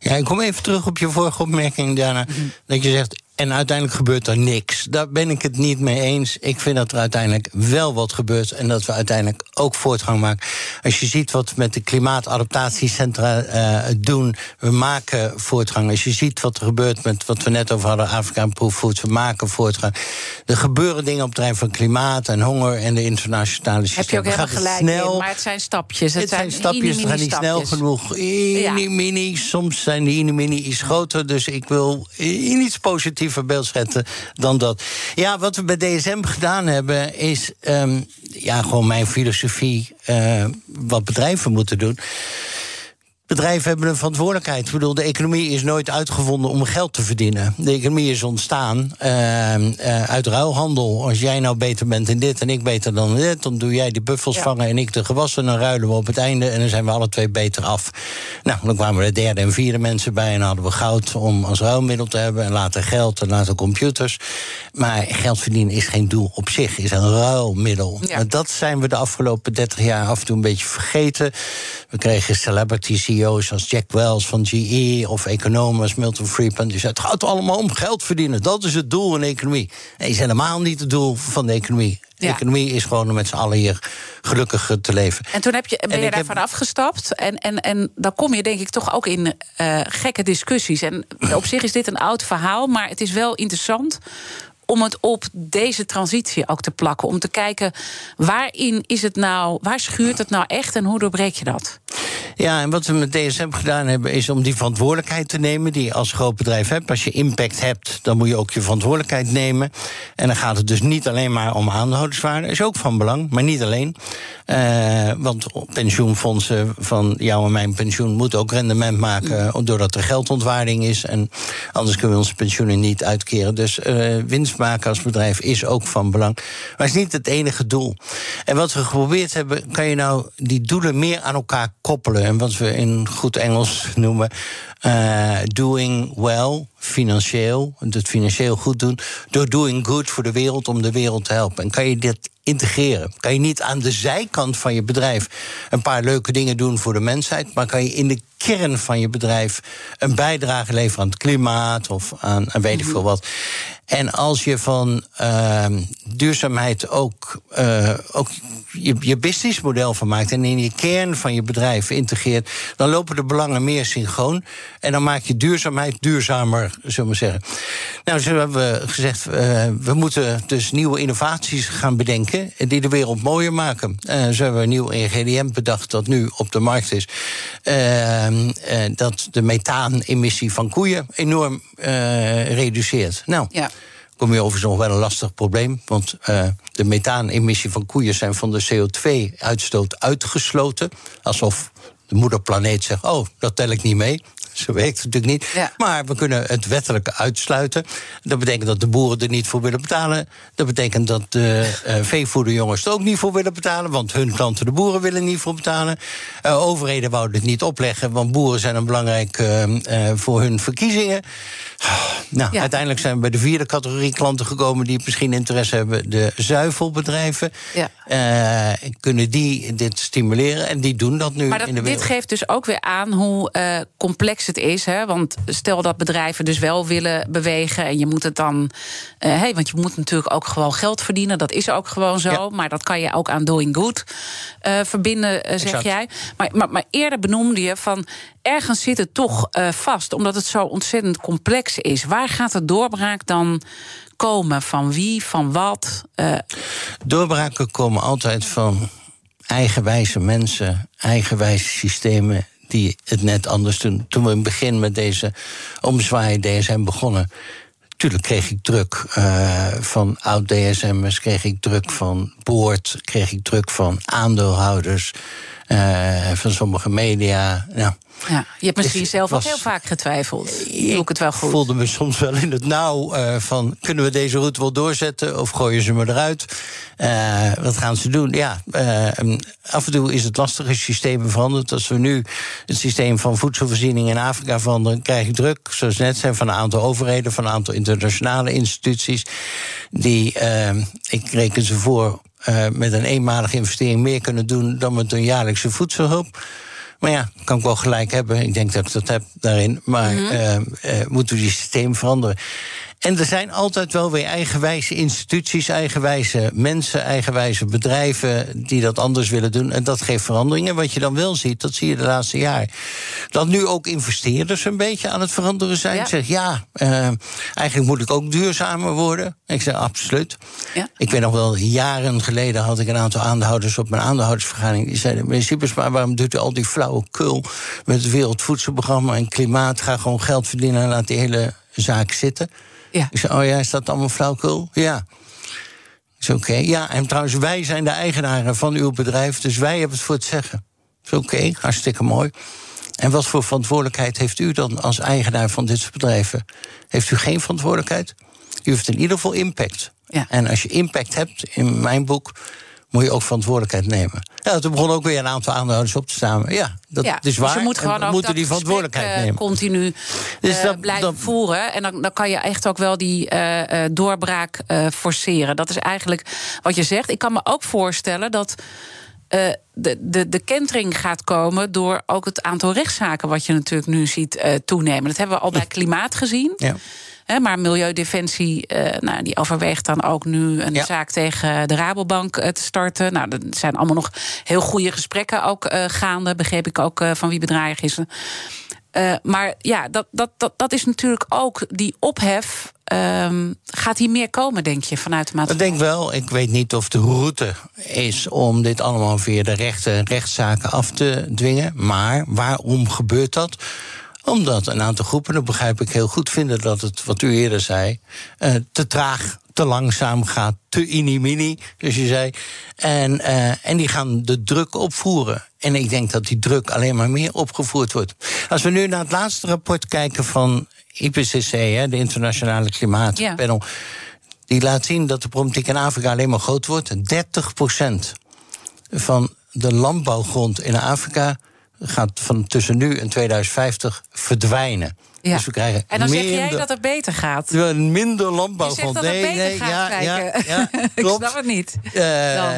Ja, ik kom even terug op je vorige opmerking daarna. Mm -hmm. Dat je zegt, en uiteindelijk gebeurt er niks. Daar ben ik het niet mee eens. Ik vind dat er uiteindelijk wel wat gebeurt en dat we uiteindelijk ook voortgang maken. Als je ziet wat we met de klimaatadaptatiecentra uh, doen, we maken voortgang. Als je ziet wat er gebeurt met wat we net over hadden, Afrika Proof Foods, we maken voortgang. Er gebeuren dingen op het terrein van klimaat en honger en de internationale systeem. Heb je ook helemaal gelijk snel. In, maar het zijn stapjes. Het, het zijn, stapjes, het gaat niet snel genoeg. Mini-mini, ja. soms zijn die mini iets groter, dus ik wil in iets positiefs positiever beeld schetsen dan dat. Ja, wat we bij DSM gedaan hebben, is um, ja, gewoon mijn filosofie, uh, wat bedrijven moeten doen. Bedrijven hebben een verantwoordelijkheid. Ik bedoel, de economie is nooit uitgevonden om geld te verdienen. De economie is ontstaan uh, uh, uit ruilhandel. Als jij nou beter bent in dit en ik beter dan dit, dan doe jij die buffels ja. vangen en ik de gewassen. Dan ruilen we op het einde en dan zijn we alle twee beter af. Nou, dan kwamen er derde en vierde mensen bij en dan hadden we goud om als ruilmiddel te hebben. En later geld en later computers. Maar geld verdienen is geen doel op zich, is een ruilmiddel. Ja. Dat zijn we de afgelopen 30 jaar af en toe een beetje vergeten. We kregen celebrities CEO's als Jack Wells van GE of economen als Milton Friedman. Die zei: het gaat allemaal om geld verdienen. Dat is het doel in de economie. Nee, is helemaal niet het doel van de economie. De ja. economie is gewoon om met z'n allen hier gelukkig te leven. En toen heb je, ben je daarvan heb... afgestapt. En, en, en dan kom je denk ik toch ook in uh, gekke discussies. En op zich is dit een oud verhaal, maar het is wel interessant om het op deze transitie ook te plakken. Om te kijken waarin is het nou, waar schuurt het nou echt en hoe doorbreek je dat? Ja, en wat we met DSM gedaan hebben, is om die verantwoordelijkheid te nemen die je als groot bedrijf hebt. Als je impact hebt, dan moet je ook je verantwoordelijkheid nemen. En dan gaat het dus niet alleen maar om aandeelhouderswaarde, is ook van belang, maar niet alleen. Uh, want pensioenfondsen van jou en mijn pensioen moeten ook rendement maken, doordat er geldontwaarding is. En anders kunnen we onze pensioenen niet uitkeren. Dus uh, winst maken als bedrijf is ook van belang. Maar het is niet het enige doel. En wat we geprobeerd hebben, kan je nou die doelen meer aan elkaar koppelen. En wat we in goed Engels noemen uh, doing well, financieel, het financieel goed doen, door doing good voor de wereld om de wereld te helpen. En kan je dit integreren? Kan je niet aan de zijkant van je bedrijf een paar leuke dingen doen voor de mensheid, maar kan je in de kern van je bedrijf een bijdrage leveren aan het klimaat of aan, aan weet ik veel wat. En als je van uh, duurzaamheid ook, uh, ook je, je businessmodel van maakt en in je kern van je bedrijf integreert, dan lopen de belangen meer synchroon. En dan maak je duurzaamheid duurzamer, zullen we maar zeggen. Nou, zo hebben we gezegd, uh, we moeten dus nieuwe innovaties gaan bedenken die de wereld mooier maken. Uh, zo hebben we een nieuw ingrediënt bedacht dat nu op de markt is. Uh, dat de methaanemissie van koeien enorm reduceert. Nou. Ja kom je overigens nog wel een lastig probleem. Want uh, de methaanemissie van koeien zijn van de CO2-uitstoot uitgesloten. Alsof de moederplaneet zegt: Oh, dat tel ik niet mee. Zo werkt het natuurlijk niet. Ja. Maar we kunnen het wettelijk uitsluiten. Dat betekent dat de boeren er niet voor willen betalen. Dat betekent dat de uh, veevoederjongens er ook niet voor willen betalen. Want hun klanten, de boeren, willen niet voor betalen. Uh, overheden wouden het niet opleggen, want boeren zijn een belangrijk uh, voor hun verkiezingen. Nou, ja. uiteindelijk zijn we bij de vierde categorie klanten gekomen die misschien interesse hebben. De zuivelbedrijven. Ja. Kunnen die dit stimuleren? En die doen dat nu maar dat, in de wereld. Dit geeft dus ook weer aan hoe uh, complex het is. Hè? Want stel dat bedrijven dus wel willen bewegen en je moet het dan. Uh, hey, want je moet natuurlijk ook gewoon geld verdienen. Dat is ook gewoon zo. Ja. Maar dat kan je ook aan doing good verbinden, zeg jij. Maar, maar, maar eerder benoemde je van ergens zit het toch vast, omdat het zo ontzettend complex is. Waar gaat de doorbraak dan komen? Van wie, van wat? Doorbraken komen altijd van eigenwijze mensen, eigenwijze systemen die het net anders doen. Toen we in het begin met deze omzwaai DSM begonnen. Tuurlijk kreeg ik druk uh, van oud-DSM'ers, kreeg ik druk van boord, kreeg ik druk van aandeelhouders, uh, van sommige media. Nou, ja, je hebt misschien zelf ook heel vaak getwijfeld. Doe ik het wel goed? Ik voelde me soms wel in het nauw uh, van... kunnen we deze route wel doorzetten of gooien ze me eruit? Uh, wat gaan ze doen? Ja, uh, af en toe is het lastige systeem veranderd. Als we nu het systeem van voedselvoorziening in Afrika veranderen... krijg ik druk, zoals net zijn, van een aantal overheden... van een aantal internationale instituties... die, ik reken ze voor... met een eenmalige investering meer kunnen doen dan met een jaarlijkse voedselhulp. Maar ja, kan ik wel gelijk hebben. Ik denk dat ik dat heb daarin. Maar mm -hmm. uh, moeten we die systeem veranderen? En er zijn altijd wel weer eigenwijze instituties, eigenwijze mensen, eigenwijze bedrijven die dat anders willen doen. En dat geeft veranderingen. Wat je dan wel ziet, dat zie je de laatste jaren. Dat nu ook investeerders een beetje aan het veranderen zijn. Ik zeg ja, uh, eigenlijk moet ik ook duurzamer worden. Ik zeg absoluut. Ja. Ik weet nog wel, jaren geleden had ik een aantal aandeelhouders op mijn aandeelhoudersvergadering. Die zeiden: Meneer maar waarom doet u al die flauwe kul met het Wereldvoedselprogramma en klimaat? Ga gewoon geld verdienen en laat die hele zaak zitten. Ja. Ik zei, oh ja, is dat allemaal flauwkul? Ja. Is oké. Okay. Ja, en trouwens, wij zijn de eigenaren van uw bedrijf, dus wij hebben het voor het zeggen. Is oké, okay, hartstikke mooi. En wat voor verantwoordelijkheid heeft u dan als eigenaar van dit soort bedrijven? Heeft u geen verantwoordelijkheid? U heeft in ieder geval impact. Ja. En als je impact hebt, in mijn boek, moet je ook verantwoordelijkheid nemen. Ja, toen begon ook weer een aantal aandeelhouders op te staan. Ja, dat is dus waar. Dus je moet gewoon ook moeten die verantwoordelijkheid uh, nemen. continu dus dat, uh, blijven dat... voeren. En dan, dan kan je echt ook wel die uh, doorbraak forceren. Dat is eigenlijk wat je zegt. Ik kan me ook voorstellen dat. Uh, de, de, de kentering gaat komen door ook het aantal rechtszaken... wat je natuurlijk nu ziet uh, toenemen. Dat hebben we al bij klimaat gezien. Ja maar Milieudefensie uh, nou, die overweegt dan ook nu een ja. zaak tegen de Rabobank uh, te starten. Nou, er zijn allemaal nog heel goede gesprekken ook uh, gaande, begreep ik ook van wie bedrijf is. maar ja, dat, dat, dat, dat is natuurlijk ook die ophef. Um, gaat hier meer komen, denk je, vanuit de maatschappij? Ik denk wel. Ik weet niet of de route is om dit allemaal via de rechte rechtszaken af te dwingen. Maar waarom gebeurt dat? Omdat een aantal groepen, dat begrijp ik heel goed, vinden dat het, wat u eerder zei, uh, te traag, te langzaam gaat, te inimini, dus je zei. En, uh, en die gaan de druk opvoeren. En ik denk dat die druk alleen maar meer opgevoerd wordt. Als we nu naar het laatste rapport kijken van IPCC, hè, de Internationale Klimaatpanel. Ja. Die laat zien dat de problematiek in Afrika alleen maar groot wordt. 30% van de landbouwgrond in Afrika gaat van tussen nu en 2050 verdwijnen. Ja. Dus we krijgen en dan zeg jij dat het beter gaat. Minder landbouwgrond. nee, nee, gaat, ja, ja, ja, ik snap het niet. Uh,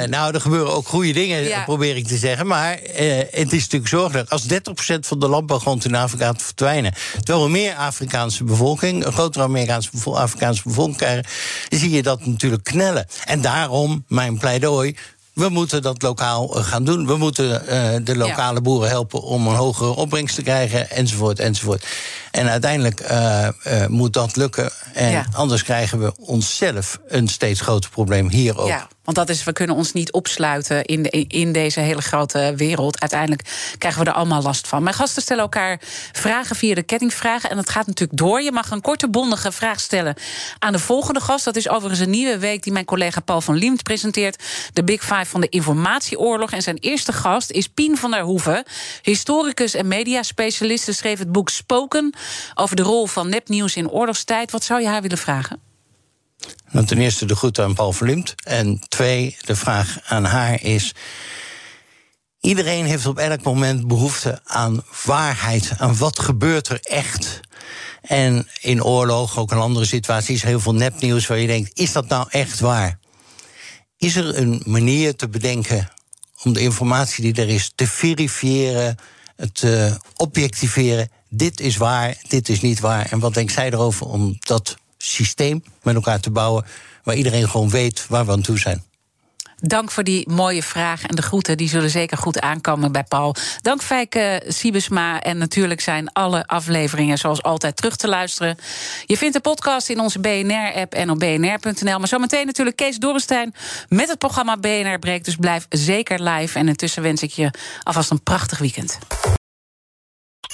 nou, er gebeuren ook goede dingen, ja. probeer ik te zeggen. Maar uh, het is natuurlijk zorgelijk. Als 30% van de landbouwgrond in Afrika verdwijnen... terwijl we meer Afrikaanse bevolking, een grotere Amerikaanse bevolking, Afrikaanse bevolking krijgen... zie je dat natuurlijk knellen. En daarom mijn pleidooi we moeten dat lokaal eh, gaan doen. We moeten uh, de lokale boeren helpen om een hogere opbrengst te krijgen, enzovoort, enzovoort. En uiteindelijk uh, uh, moet dat lukken. En ja. anders krijgen we onszelf een steeds groter probleem hier ook. Ja. Want dat is, we kunnen ons niet opsluiten in, de, in deze hele grote wereld. Uiteindelijk krijgen we er allemaal last van. Mijn gasten stellen elkaar vragen via de kettingvragen. En dat gaat natuurlijk door. Je mag een korte, bondige vraag stellen aan de volgende gast. Dat is overigens een nieuwe week die mijn collega Paul van Liemt presenteert. De Big Five van de Informatieoorlog. En zijn eerste gast is Pien van der Hoeven. Historicus en mediaspecialist. schreef het boek Spoken over de rol van nepnieuws in oorlogstijd. Wat zou je haar willen vragen? Nou, ten eerste de groet aan Paul Verlimt. En twee, de vraag aan haar is... Iedereen heeft op elk moment behoefte aan waarheid. Aan wat gebeurt er echt? En in oorlog, ook in andere situaties, heel veel nepnieuws waar je denkt: is dat nou echt waar? Is er een manier te bedenken om de informatie die er is te verifiëren, te objectiveren? Dit is waar, dit is niet waar. En wat denkt zij erover om dat systeem met elkaar te bouwen waar iedereen gewoon weet waar we aan toe zijn. Dank voor die mooie vraag en de groeten. Die zullen zeker goed aankomen bij Paul. Dank Fijke Siebesma. En natuurlijk zijn alle afleveringen zoals altijd terug te luisteren. Je vindt de podcast in onze BNR-app en op bnr.nl. Maar zometeen natuurlijk Kees Dorrestein met het programma BNR Breekt. Dus blijf zeker live. En intussen wens ik je alvast een prachtig weekend.